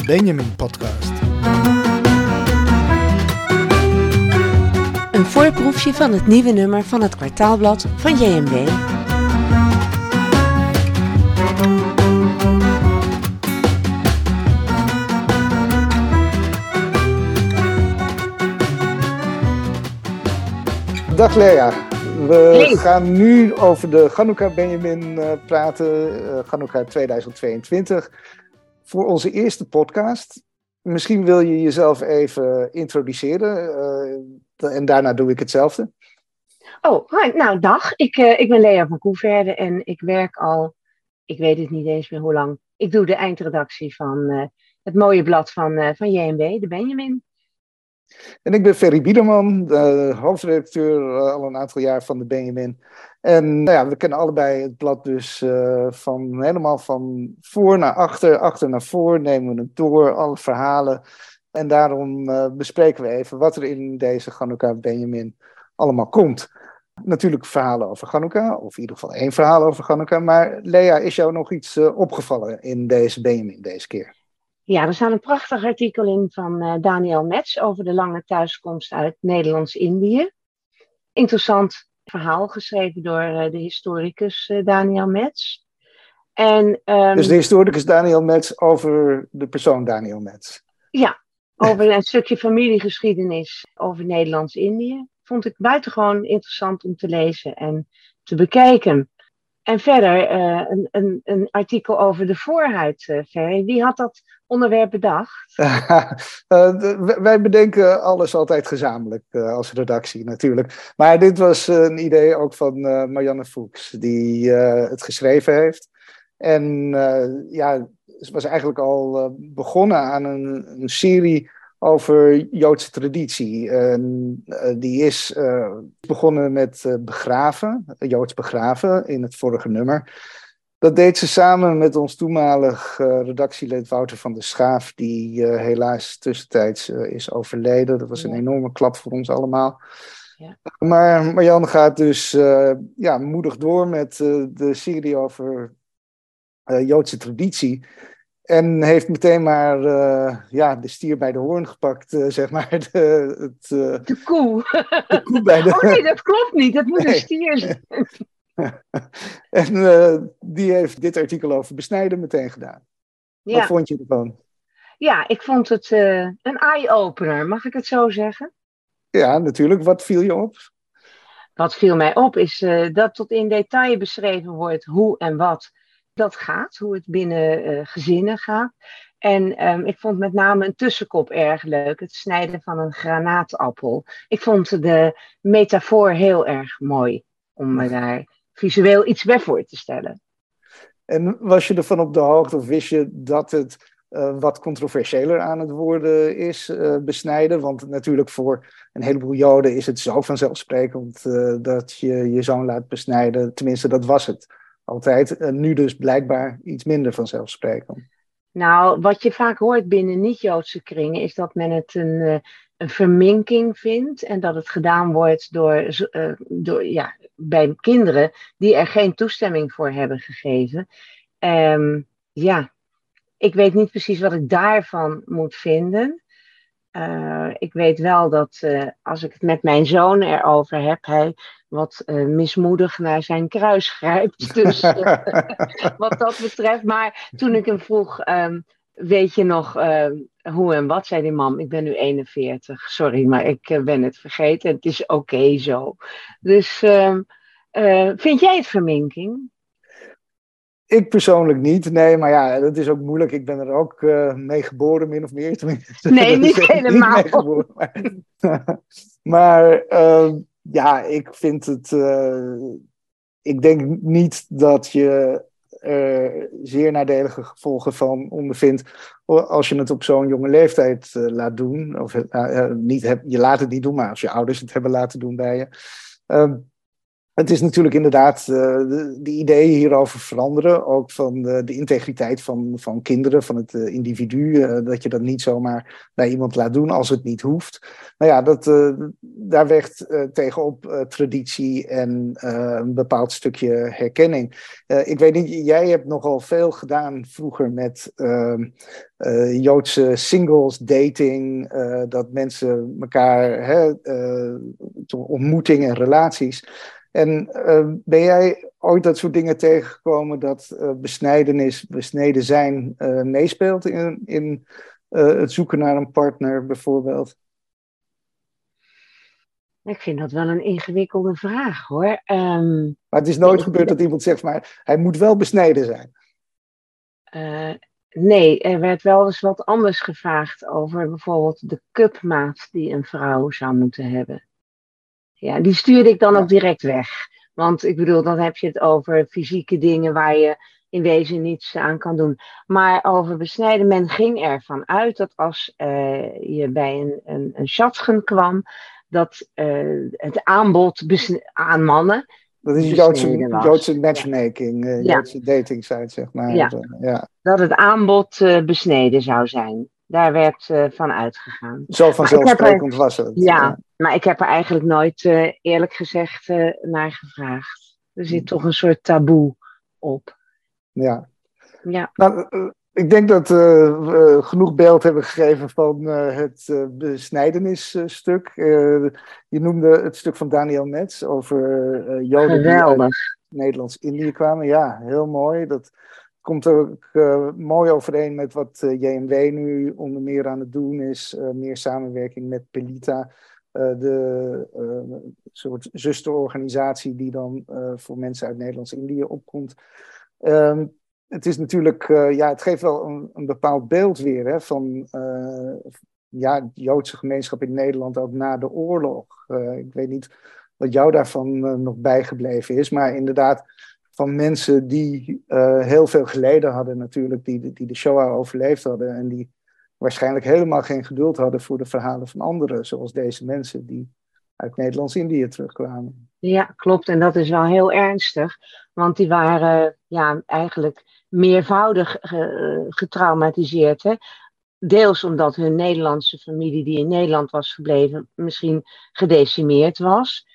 de Benjamin Podcast. Een voorproefje van het nieuwe nummer van het kwartaalblad van JMB. Dag Lea. We Hey. gaan nu over de Chanukka Benjamin eh, praten, eh Chanukka 2022. Voor onze eerste podcast. Misschien wil je jezelf even introduceren eh, en daarna doe ik hetzelfde. Oh, hi, nou dag. Ik, eh, ik ben Lea van Koeverde en ik werk al, ik weet het niet eens meer hoe lang. Ik doe de eindredactie van eh, het mooie blad van, van JMB, de Benjamin. En ik ben Ferry Biederman, de hoofdredacteur al een aantal jaar van de Benjamin. En nou ja, we kennen allebei het blad dus eh, van helemaal van voor naar achter, achter naar voor, nemen we het door, alle verhalen. En daarom eh, bespreken we even wat er in deze Chanukka Benjamin allemaal komt. Natuurlijk verhalen over Chanukka, of in ieder geval één verhaal over Chanukka. Maar Lea, is jou nog iets eh, opgevallen in deze Benjamin deze keer? Ja, er staat een prachtig artikel in van Daniel Metz over de lange thuiskomst uit Nederlands-Indië. Interessant verhaal geschreven door eh, de historicus eh, Daniel Metz. En, ehm, Dus de historicus Daniel Metz over de persoon Daniel Metz. Ja, over een stukje familiegeschiedenis over Nederlands-Indië. Vond ik buitengewoon interessant om te lezen en te bekijken. En verder eh, een, een, een artikel over de voorhuid, Ferry. Wie had dat onderwerp bedacht? Eh, wij bedenken alles altijd gezamenlijk eh, als redactie natuurlijk. Maar dit was een idee ook van eh, Marianne Fuchs, die het geschreven heeft. En ja, ze was eigenlijk al begonnen aan een, een serie over Joodse traditie. Eh, die is begonnen met begraven, Joods begraven, in het vorige nummer. Dat deed ze samen met ons toenmalig eh, redactielid Wouter van der Schaaf, die eh, helaas tussentijds eh, is overleden. Dat was een enorme klap voor ons allemaal. Ja. Maar Marjan gaat dus ja, moedig door met de serie over Joodse traditie. En heeft meteen maar ja, de stier bij de hoorn gepakt, zeg maar. De, het, De koe. de koe bij de Oh nee, dat klopt niet. Dat moet Nee. een stier zijn. En eh, die heeft dit artikel over besnijden meteen gedaan. Wat vond je ervan? ja ik vond het eh, een eye-opener, mag ik het zo zeggen? Ja, natuurlijk. Wat viel je op? Wat viel mij op is eh, dat tot in detail beschreven wordt hoe en wat dat gaat, hoe het binnen gezinnen gaat. En ehm, ik vond met name een tussenkop erg leuk, het snijden van een granaatappel. Ik vond de metafoor heel erg mooi om me daar visueel iets bij voor te stellen. En was je ervan op de hoogte of wist je dat het eh, wat controversiëler aan het worden is, eh, besnijden? Want natuurlijk voor een heleboel Joden is het zo vanzelfsprekend eh, dat je je zoon laat besnijden. Tenminste, dat was het altijd. Nu dus blijkbaar iets minder vanzelfsprekend. Nou, wat je vaak hoort binnen niet-Joodse kringen is dat men het een, een verminking vindt en dat het gedaan wordt door, eh, door, ja, bij kinderen die er geen toestemming voor hebben gegeven. Ehm, ja, ik weet niet precies wat ik daarvan moet vinden. Eh, ik weet wel dat eh, als ik het met mijn zoon erover heb, hij wat mismoedig naar zijn kruis grijpt. Dus wat dat betreft. Maar toen ik hem vroeg, ehm, weet je nog ehm, hoe en wat, zei die mam, ik ben nu 41, sorry, maar ik eh, ben het vergeten. Het is oké zo. Dus ehm, eh, vind jij het verminking? Ik persoonlijk niet, nee, maar ja, dat is ook moeilijk. Ik ben er ook eh, mee geboren, min of meer. Tenminste, Nee, niet helemaal. geboren, maar maar, eh, ja, ik vind het. ik denk niet dat je er zeer nadelige gevolgen van ondervindt. als je het op zo'n jonge leeftijd eh, laat doen. Of eh, niet heb, je laat het niet doen, maar als je ouders het hebben laten doen bij je. Het is natuurlijk inderdaad, uh, de, de, ideeën hierover veranderen. Ook van de, de integriteit van, van kinderen, van het uh, individu. Dat je dat niet zomaar naar iemand laat doen als het niet hoeft. Nou ja, dat, daar weegt tegenop traditie en een bepaald stukje herkenning. ik weet niet, jij hebt nogal veel gedaan vroeger met ehm, Joodse singles, dating. dat mensen elkaar, hè, ontmoetingen en relaties. En uh, ben jij ooit dat soort dingen tegengekomen dat uh, besnijdenis, besneden zijn, uh, meespeelt in, in het zoeken naar een partner bijvoorbeeld? Ik vind dat wel een ingewikkelde vraag hoor. Um, maar het is nooit gebeurd dat iemand zegt, maar hij moet wel besneden zijn. nee, er werd wel eens wat anders gevraagd over bijvoorbeeld de cupmaat die een vrouw zou moeten hebben. Ja, die stuurde ik dan ook direct weg. Want ik bedoel, dan heb je het over fysieke dingen waar je in wezen niets aan kan doen. Maar over besnijden, men ging ervan uit dat als uh, je bij een, een, een schatgen kwam, dat uh, het aanbod aan mannen. Dat is Joodse, Joodse matchmaking, uh, ja. Joodse dating site, zeg maar. Ja. ja. Dat het aanbod besneden zou zijn. Daar werd uh, van uitgegaan. Zo vanzelfsprekend was het. Ja, maar ik heb er eigenlijk nooit uh, eerlijk gezegd uh, naar gevraagd. Er zit toch een soort taboe op. Ja. ja. Nou, ik denk dat we genoeg beeld hebben gegeven van het besnijdenisstuk. je noemde het stuk van Daniel Metz over Joden die uit Nederlands-Indië kwamen. Ja, heel mooi. Dat komt ook uh, mooi overeen met wat eh, JMW nu onder meer aan het doen is. Uh, meer samenwerking met Pelita, de soort zusterorganisatie die dan voor mensen uit Nederlands-Indië opkomt. Um, het is natuurlijk, ja, het geeft wel een, een bepaald beeld weer hè, van ja, de Joodse gemeenschap in Nederland ook na de oorlog. ik weet niet wat jou daarvan nog bijgebleven is, maar inderdaad van mensen die uh, heel veel geleden hadden natuurlijk, die, die de Shoah overleefd hadden en die waarschijnlijk helemaal geen geduld hadden voor de verhalen van anderen, zoals deze mensen die uit Nederlands-Indië terugkwamen. Ja, klopt. En dat is wel heel ernstig, want die waren ja, eigenlijk meervoudig getraumatiseerd. Hè? Deels omdat hun Nederlandse familie die in Nederland was gebleven misschien gedecimeerd was,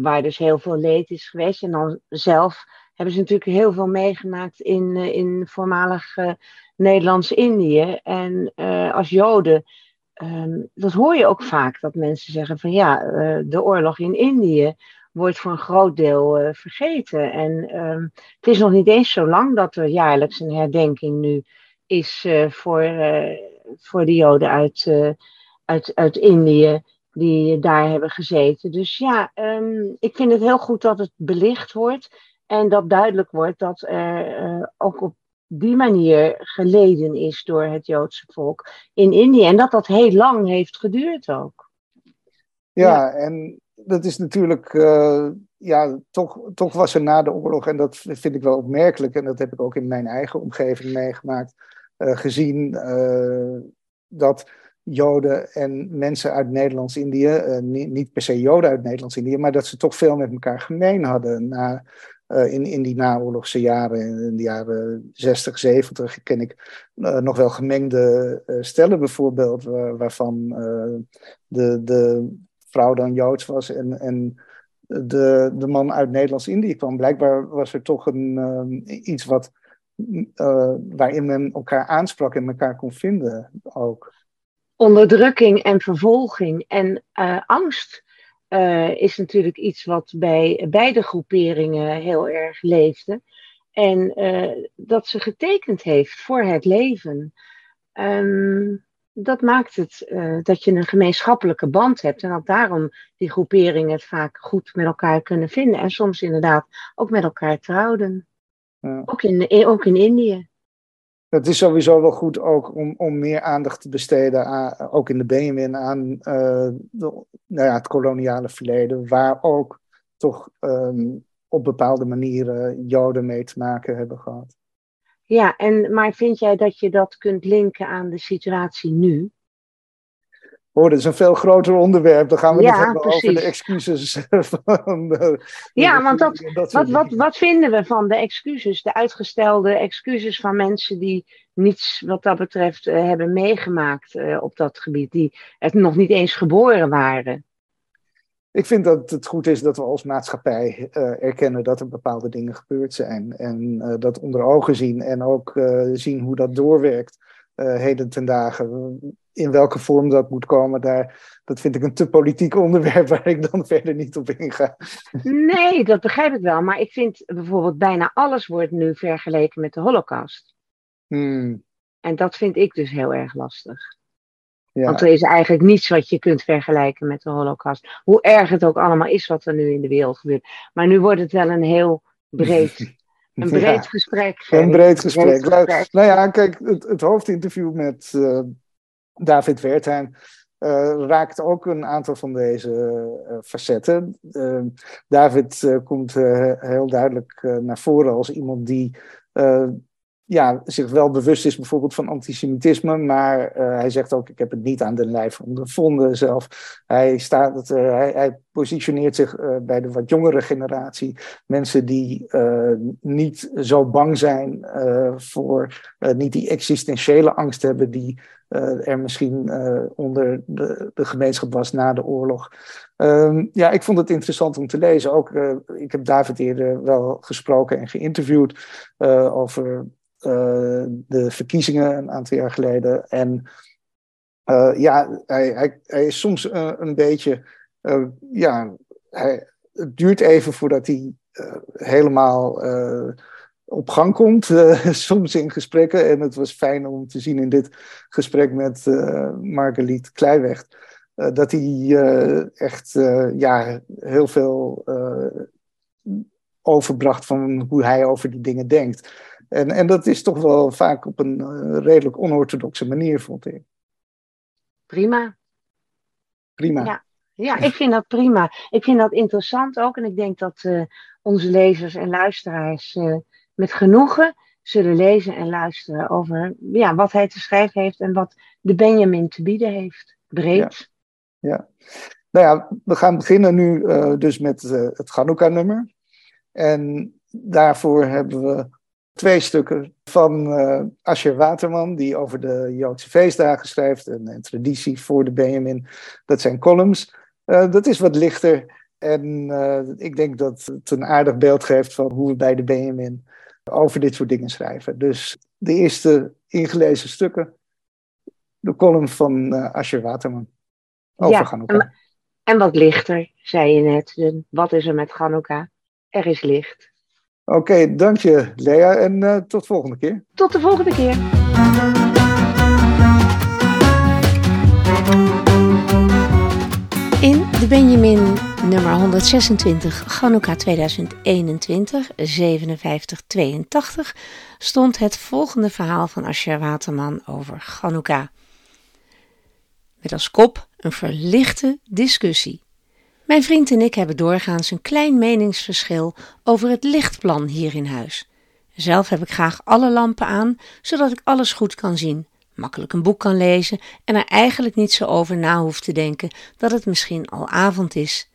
waar dus heel veel leed is geweest. En dan zelf hebben ze natuurlijk heel veel meegemaakt in, uh, in voormalig uh, Nederlands-Indië. En uh, als Joden, um, dat hoor je ook vaak, dat mensen zeggen van ja, de oorlog in Indië wordt voor een groot deel vergeten. En um, het is nog niet eens zo lang dat er jaarlijks een herdenking nu is voor, voor de Joden uit, uit, uit Indië die daar hebben gezeten. Dus ja, um, ik vind het heel goed dat het belicht wordt. En dat duidelijk wordt dat er uh, ook op die manier geleden is door het Joodse volk in Indië. En dat dat heel lang heeft geduurd ook. Ja, ja. en dat is natuurlijk, uh, ja, toch, toch was er na de oorlog, en dat vind ik wel opmerkelijk, en dat heb ik ook in mijn eigen omgeving meegemaakt, uh, gezien dat Joden en mensen uit Nederlands-Indië, niet, niet, per se Joden uit Nederlands-Indië, maar dat ze toch veel met elkaar gemeen hadden. Na, uh, in, in die naoorlogse jaren, in de jaren 60, 70, ken ik uh, nog wel gemengde uh, stellen bijvoorbeeld, waarvan de, de vrouw dan Joods was en, en de, de man uit Nederlands-Indië kwam. Blijkbaar was er toch een, iets wat, waarin men elkaar aansprak en elkaar kon vinden ook. Onderdrukking en vervolging en angst uh, is natuurlijk iets wat bij beide groeperingen heel erg leefde. En uh, dat ze getekend heeft voor het leven. Um, dat maakt het uh, dat je een gemeenschappelijke band hebt. En dat daarom die groeperingen het vaak goed met elkaar kunnen vinden. En soms inderdaad ook met elkaar trouwden. Ja. Ook, in, ook in Indië het is sowieso wel goed ook om, om meer aandacht te besteden, aan, ook in de Benjamin, aan de, nou ja, het koloniale verleden, waar ook toch um, op bepaalde manieren Joden mee te maken hebben gehad. Ja, en, maar vind jij dat je dat kunt linken aan de situatie nu? Oh, dat is een veel groter onderwerp. Dan gaan we Ja, het hebben over de excuses van. eh, Ja, de- want dat- soort Wat, wat, wat vinden we van de excuses, de uitgestelde excuses van mensen die niets wat dat betreft eh, hebben meegemaakt eh, op dat gebied, die het nog niet eens geboren waren? Ik vind dat het goed is dat we als maatschappij erkennen dat er bepaalde dingen gebeurd zijn. En dat onder ogen zien en ook zien hoe dat doorwerkt eh, heden ten dagen. In welke vorm dat moet komen, daar, dat vind ik een te politiek onderwerp waar ik dan verder niet op inga. Nee, dat begrijp ik wel, maar ik vind bijvoorbeeld bijna alles wordt nu vergeleken met de Holocaust. Hmm, En dat vind ik dus heel erg lastig. ja. Want er is eigenlijk niets wat je kunt vergelijken met de Holocaust. Hoe erg het ook allemaal is wat er nu in de wereld gebeurt. Maar nu wordt het wel een heel breed, een breed Ja. gesprek. Een Gerry. breed gesprek. Breed Nou, gesprek. nou ja, kijk, het, het hoofdinterview met eh, David Wertheim eh, raakt ook een aantal van deze eh, facetten. Eh, David komt heel duidelijk naar voren als iemand die ja, zich wel bewust is bijvoorbeeld van antisemitisme, maar eh, hij zegt ook, ik heb het niet aan de lijf ondervonden zelf. Hij, staat, eh, hij, hij positioneert zich eh, bij de wat jongere generatie, mensen die niet zo bang zijn voor, niet die existentiële angst hebben die er misschien onder de, de gemeenschap was na de oorlog. Ehm, ja, ik vond het interessant om te lezen. Ook, ik heb David eerder wel gesproken en geïnterviewd over de verkiezingen een aantal jaar geleden. En eh, ja, hij, hij, hij is soms eh, een beetje, eh, ja, hij, het duurt even voordat hij eh, helemaal eh, op gang komt, eh, soms in gesprekken. En het was fijn om te zien in dit gesprek met eh Marguerite Kleiweg. eh, dat hij eh, echt eh, ja, heel veel eh, overbracht van hoe hij over die dingen denkt. En, en dat is toch wel vaak op een eh, redelijk onorthodoxe manier, vond ik. Prima. Prima. Ja. Ja, ik vind dat prima. Ik vind dat interessant ook. En ik denk dat eh, onze lezers en luisteraars eh, met genoegen zullen lezen en luisteren over ja, wat hij te schrijven heeft en wat de Benjamin te bieden heeft. Breed. Ja. Nou ja, we gaan beginnen nu dus met het Chanukka-nummer. En daarvoor hebben we twee stukken van eh Asher Waterman, die over de Joodse feestdagen schrijft, een traditie voor de Benjamin. Dat zijn columns. Eh, dat is wat lichter. En eh, ik denk dat het een aardig beeld geeft van hoe we bij de Benjamin over dit soort dingen schrijven. Dus de eerste ingelezen stukken, de column van Asher Waterman. Over Ja, en, en wat lichter, zei je net. Wat is er met Hanukkah? Er is licht. Oké, dank je Lea en eh, tot volgende keer. Tot de volgende keer. In de Benjamin nummer 126, Chanukka 2021, 5782, stond het volgende verhaal van Asher Waterman over Chanukka. Met als kop een verlichte discussie. Mijn vriend en ik hebben doorgaans een klein meningsverschil over het lichtplan hier in huis. Zelf heb ik graag alle lampen aan, zodat ik alles goed kan zien, makkelijk een boek kan lezen en er eigenlijk niet zo over na hoef te denken dat het misschien al avond is.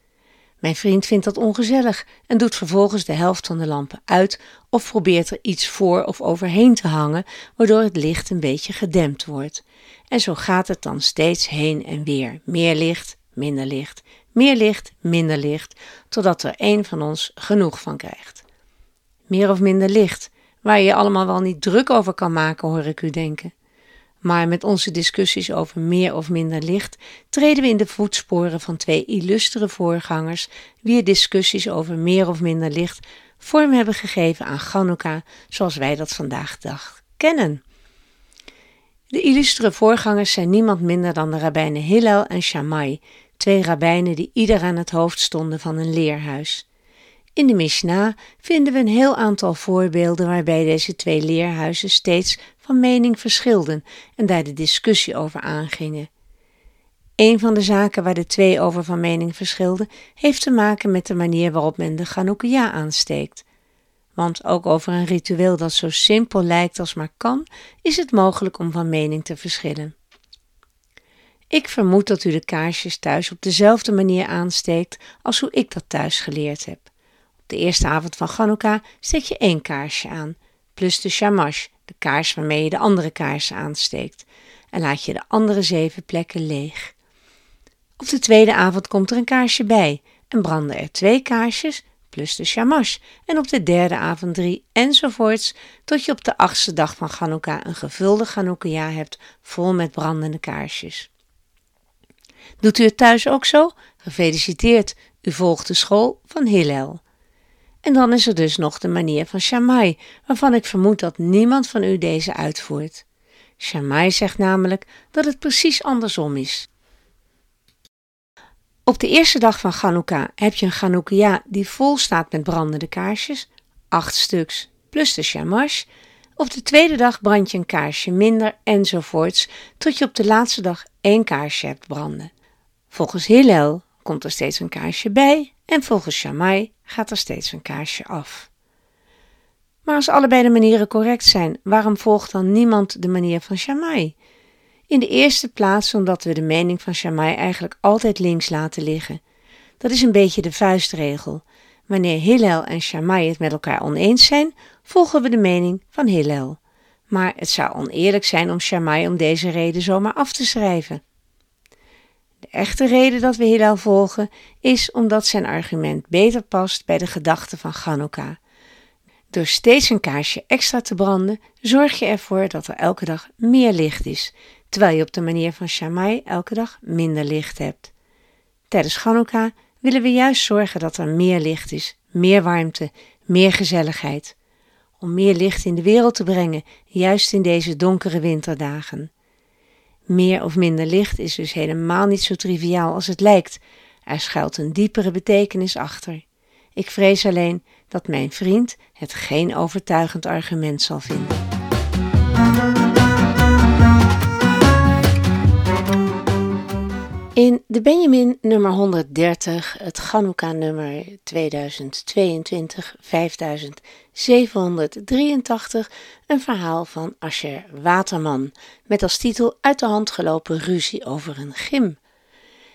Mijn vriend vindt dat ongezellig en doet vervolgens de helft van de lampen uit of probeert er iets voor of overheen te hangen, waardoor het licht een beetje gedempt wordt. En zo gaat het dan steeds heen en weer. Meer licht, minder licht, meer licht, minder licht, totdat er een van ons genoeg van krijgt. Meer of minder licht, waar je je allemaal wel niet druk over kan maken, hoor ik u denken. Maar met onze discussies over meer of minder licht treden we in de voetsporen van twee illustere voorgangers, wier discussies over meer of minder licht vorm hebben gegeven aan Chanukka zoals wij dat vandaag de dag kennen. De illustere voorgangers zijn niemand minder dan de rabbijnen Hillel en Shammai, twee rabbijnen die ieder aan het hoofd stonden van een leerhuis. In de Mishnah vinden we een heel aantal voorbeelden waarbij deze twee leerhuizen steeds van mening verschilden en daar de discussie over aangingen. Een van de zaken waar de twee over van mening verschilden, heeft te maken met de manier waarop men de Chanukkiah aansteekt. Want ook over een ritueel dat zo simpel lijkt als maar kan, is het mogelijk om van mening te verschillen. Ik vermoed dat u de kaarsjes thuis op dezelfde manier aansteekt als hoe ik dat thuis geleerd heb. Op de eerste avond van Chanukka steek je één kaarsje aan, plus de shamash, de kaars waarmee je de andere kaarsen aansteekt, en laat je de andere zeven plekken leeg. Op de tweede avond komt er een kaarsje bij en branden er twee kaarsjes plus de shamash en op de derde avond drie enzovoorts tot je op de achtste dag van Chanukka een gevulde Chanukka hebt vol met brandende kaarsjes. Doet u het thuis ook zo? Gefeliciteerd, u volgt de school van Hillel. En dan is er dus nog de manier van Shammai, waarvan ik vermoed dat niemand van u deze uitvoert. Shammai zegt namelijk dat het precies andersom is. Op de eerste dag van Chanukka heb je een Chanukkia die vol staat met brandende kaarsjes, acht stuks, plus de shamash. Op de tweede dag brand je een kaarsje minder enzovoorts, tot je op de laatste dag één kaarsje hebt branden. Volgens Hillel komt er steeds een kaarsje bij en volgens Shammai gaat er steeds een kaarsje af. Maar als allebei de manieren correct zijn, waarom volgt dan niemand de manier van Shammai? In de eerste plaats omdat we de mening van Shammai eigenlijk altijd links laten liggen. Dat is een beetje de vuistregel. Wanneer Hillel en Shammai het met elkaar oneens zijn, volgen we de mening van Hillel. Maar het zou oneerlijk zijn om Shammai om deze reden zomaar af te schrijven. De echte reden dat we Hillel volgen is omdat zijn argument beter past bij de gedachte van Chanukka. Door steeds een kaarsje extra te branden, zorg je ervoor dat er elke dag meer licht is, terwijl je op de manier van Shammai elke dag minder licht hebt. Tijdens Chanukka willen we juist zorgen dat er meer licht is, meer warmte, meer gezelligheid. Om meer licht in de wereld te brengen, juist in deze donkere winterdagen. Meer of minder licht is dus helemaal niet zo triviaal als het lijkt. Er schuilt een diepere betekenis achter. Ik vrees alleen dat mijn vriend het geen overtuigend argument zal vinden. In de Benjamin nummer 130, het Chanukka nummer 2022 5783, een verhaal van Asher Waterman met als titel Uit de hand gelopen ruzie over een gym.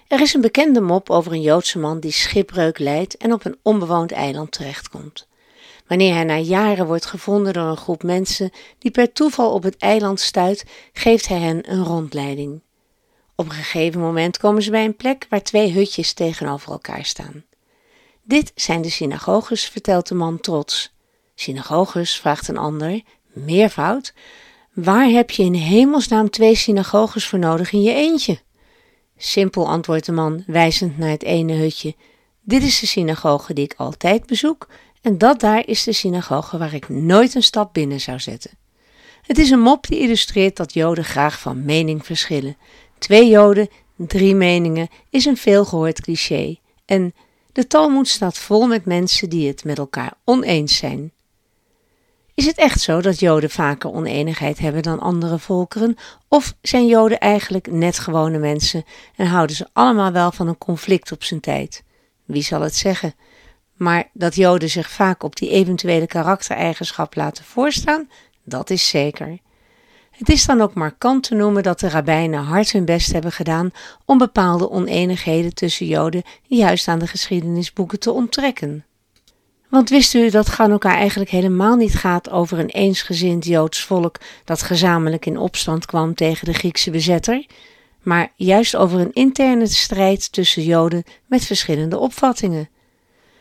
Er is een bekende mop over een Joodse man die schipbreuk leidt en op een onbewoond eiland terechtkomt. Wanneer hij na jaren wordt gevonden door een groep mensen die per toeval op het eiland stuit, geeft hij hen een rondleiding. Op een gegeven moment komen ze bij een plek waar twee hutjes tegenover elkaar staan. Dit zijn de synagoges, vertelt de man trots. Synagoges, vraagt een ander, meervoud. Waar heb je in hemelsnaam twee synagoges voor nodig in je eentje? Simpel, antwoordt de man, wijzend naar het ene hutje. Dit is de synagoge die ik altijd bezoek, en dat daar is de synagoge waar ik nooit een stap binnen zou zetten. Het is een mop die illustreert dat Joden graag van mening verschillen. Twee Joden, drie meningen is een veelgehoord cliché. En de Talmud staat vol met mensen die het met elkaar oneens zijn. Is het echt zo dat Joden vaker oneenigheid hebben dan andere volkeren? Of zijn Joden eigenlijk net gewone mensen en houden ze allemaal wel van een conflict op zijn tijd? Wie zal het zeggen? Maar dat Joden zich vaak op die eventuele karaktereigenschap laten voorstaan, dat is zeker. Het is dan ook markant te noemen dat de rabbijnen hard hun best hebben gedaan om bepaalde oneenigheden tussen Joden juist aan de geschiedenisboeken te onttrekken. Want wist u dat Chanukka eigenlijk helemaal niet gaat over een eensgezind Joods volk dat gezamenlijk in opstand kwam tegen de Griekse bezetter, maar juist over een interne strijd tussen Joden met verschillende opvattingen?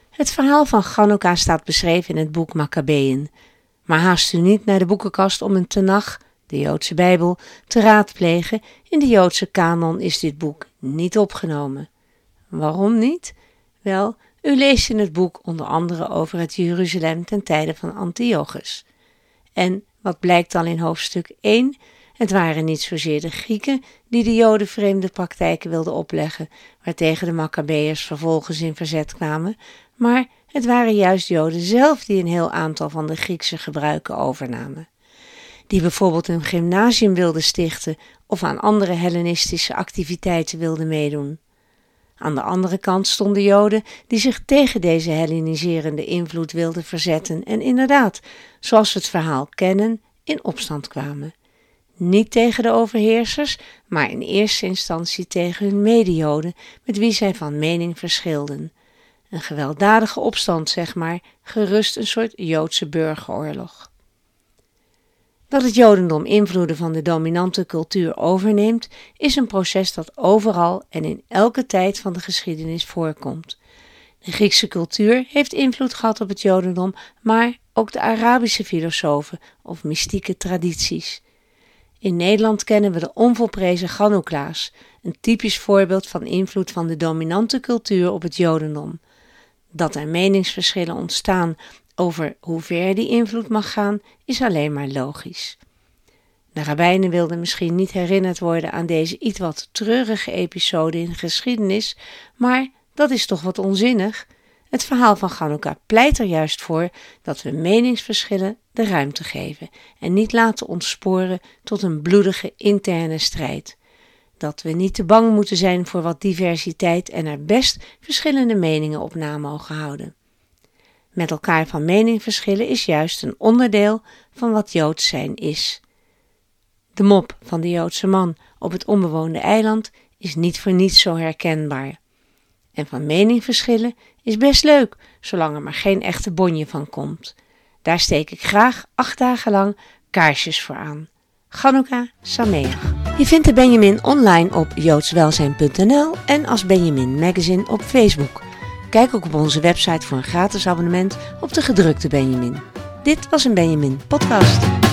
Het verhaal van Chanukka staat beschreven in het boek Maccabeën, maar haast u niet naar de boekenkast om een tenach de Joodse Bijbel, te raadplegen. In de Joodse kanon is dit boek niet opgenomen. Waarom niet? Wel, u leest in het boek onder andere over het Jeruzalem ten tijde van Antiochus. En wat blijkt dan in hoofdstuk 1? Het waren niet zozeer de Grieken die de Joden vreemde praktijken wilden opleggen, waartegen de Maccabeërs vervolgens in verzet kwamen, maar het waren juist Joden zelf die een heel aantal van de Griekse gebruiken overnamen die bijvoorbeeld een gymnasium wilden stichten of aan andere Hellenistische activiteiten wilden meedoen. Aan de andere kant stonden Joden die zich tegen deze Helleniserende invloed wilden verzetten en inderdaad, zoals we het verhaal kennen, in opstand kwamen. niet tegen de overheersers, maar in eerste instantie tegen hun medejoden met wie zij van mening verschilden. Een gewelddadige opstand, zeg maar, gerust een soort Joodse burgeroorlog. Dat het Jodendom invloeden van de dominante cultuur overneemt, is een proces dat overal en in elke tijd van de geschiedenis voorkomt. De Griekse cultuur heeft invloed gehad op het Jodendom, maar ook de Arabische filosofen of mystieke tradities. In Nederland kennen we de onvolprezen Ganoklaas, een typisch voorbeeld van invloed van de dominante cultuur op het Jodendom. Dat er meningsverschillen ontstaan over hoe ver die invloed mag gaan, is alleen maar logisch. De rabbijnen wilden misschien niet herinnerd worden aan deze iets wat treurige episode in de geschiedenis, maar dat is toch wat onzinnig. Het verhaal van Chanukka pleit er juist voor dat we meningsverschillen de ruimte geven en niet laten ontsporen tot een bloedige interne strijd. Dat we niet te bang moeten zijn voor wat diversiteit en er best verschillende meningen op na mogen houden. Met elkaar van mening verschillen is juist een onderdeel van wat Joods zijn is. De mop van de Joodse man op het onbewoonde eiland is niet voor niets zo herkenbaar. En van mening verschillen is best leuk, zolang er maar geen echte bonje van komt. Daar steek ik graag acht dagen lang kaarsjes voor aan. Chanukka Sameach. Je vindt de Benjamin online op joodswelzijn.nl en als Benjamin Magazine op Facebook. Kijk ook op onze website voor een gratis abonnement op de gedrukte Benjamin. Dit was een Benjamin podcast.